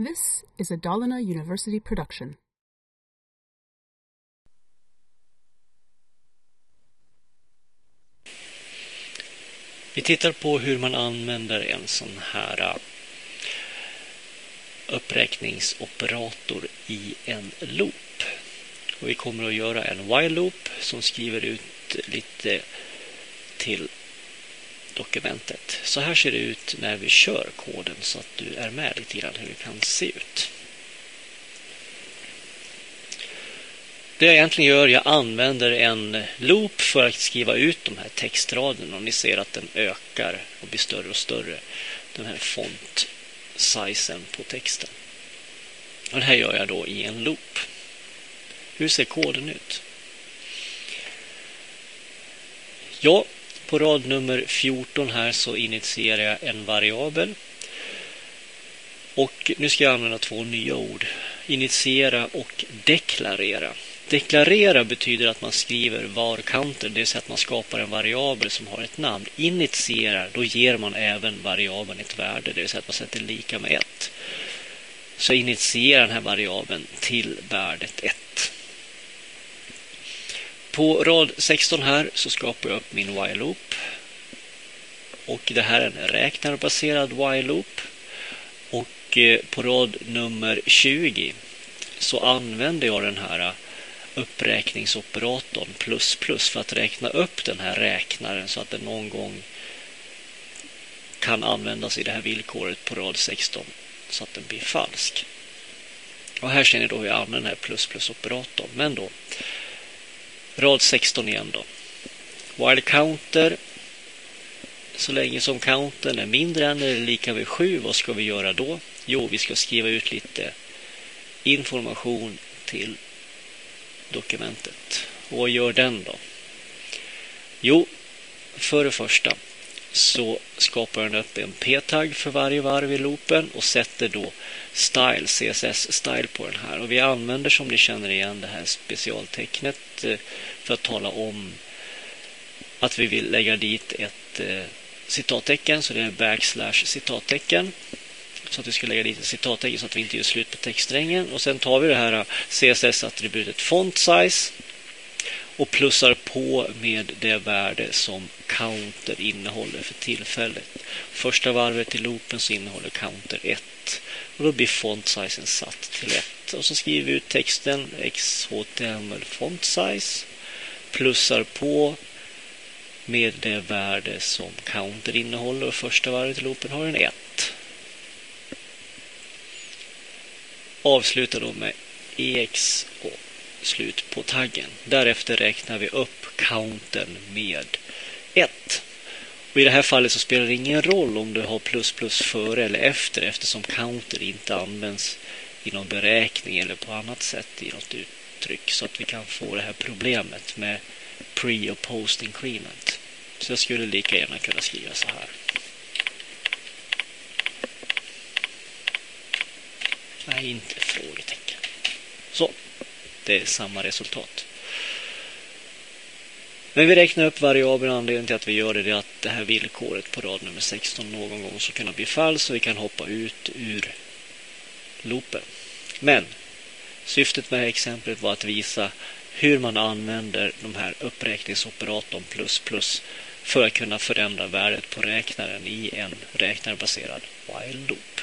This is a Dalarna University production. Vi tittar på hur man använder en sån här äh, uppräkningsoperator i en loop. Och vi kommer att göra en while loop som skriver ut lite till dokumentet. Så här ser det ut när vi kör koden så att du är med lite grann hur det kan se ut. Det jag egentligen gör, jag använder en loop för att skriva ut de här textraderna och ni ser att den ökar och blir större och större. Den här font-sizen på texten. Och det här gör jag då i en loop. Hur ser koden ut? Ja, på rad nummer 14 här så initierar jag en variabel. Och nu ska jag använda två nya ord. Initiera och deklarera. Deklarera betyder att man skriver var-counter, det vill säga att man skapar en variabel som har ett namn. Initierar, då ger man även variabeln ett värde, det vill säga att man sätter lika med 1. Så initierar den här variabeln till värdet 1. På rad 16 här så skapar jag upp min while loop. Och det här är en räknarbaserad while loop. Och eh, på rad nummer 20 så använder jag den här eh, uppräkningsoperatorn plus plus för att räkna upp den här räknaren så att den någon gång kan användas i det här villkoret på rad 16 så att den blir falsk. Och här ser ni då hur jag använder den här plus plus operatorn. Men då Rad 16 igen då. While counter. Så länge som countern är mindre än eller lika med 7, vad ska vi göra då? Jo, vi ska skriva ut lite information till dokumentet. Och vad gör den då? Jo, för det första så skapar den upp en p-tagg för varje varv i loopen och sätter då style, CSS style på den här. Och vi använder som ni känner igen det här specialtecknet eh, för att tala om att vi vill lägga dit ett eh, citattecken, så det är backslash citattecken. Så att vi ska lägga dit ett citattecken så att vi inte gör slut på textsträngen. Och sen tar vi det här eh, CSS-attributet font size och plussar på med det värde som counter innehåller för tillfället. Första varvet i loopen så innehåller counter 1 och då blir font sizen satt till 1. Och så skriver vi ut texten XHTML font size plussar på med det värde som counter innehåller och första varvet i loopen har en 1. Avslutar då med EX och slut på taggen. Därefter räknar vi upp countern med 1. Och I det här fallet så spelar det ingen roll om du har plus plus före eller efter eftersom counter inte används i någon beräkning eller på annat sätt i något uttryck så att vi kan få det här problemet med pre och post increment. Så jag skulle lika gärna kunna skriva så här. Nej, inte frågetecken. Så, det är samma resultat. Men vi räknar upp variabeln. Anledningen till att vi gör det är att det här villkoret på rad nummer 16 någon gång ska kunna bli falskt så vi kan hoppa ut ur loopen. Men syftet med det här exemplet var att visa hur man använder de här uppräkningsoperatorn plus plus för att kunna förändra värdet på räknaren i en räknarbaserad while loop.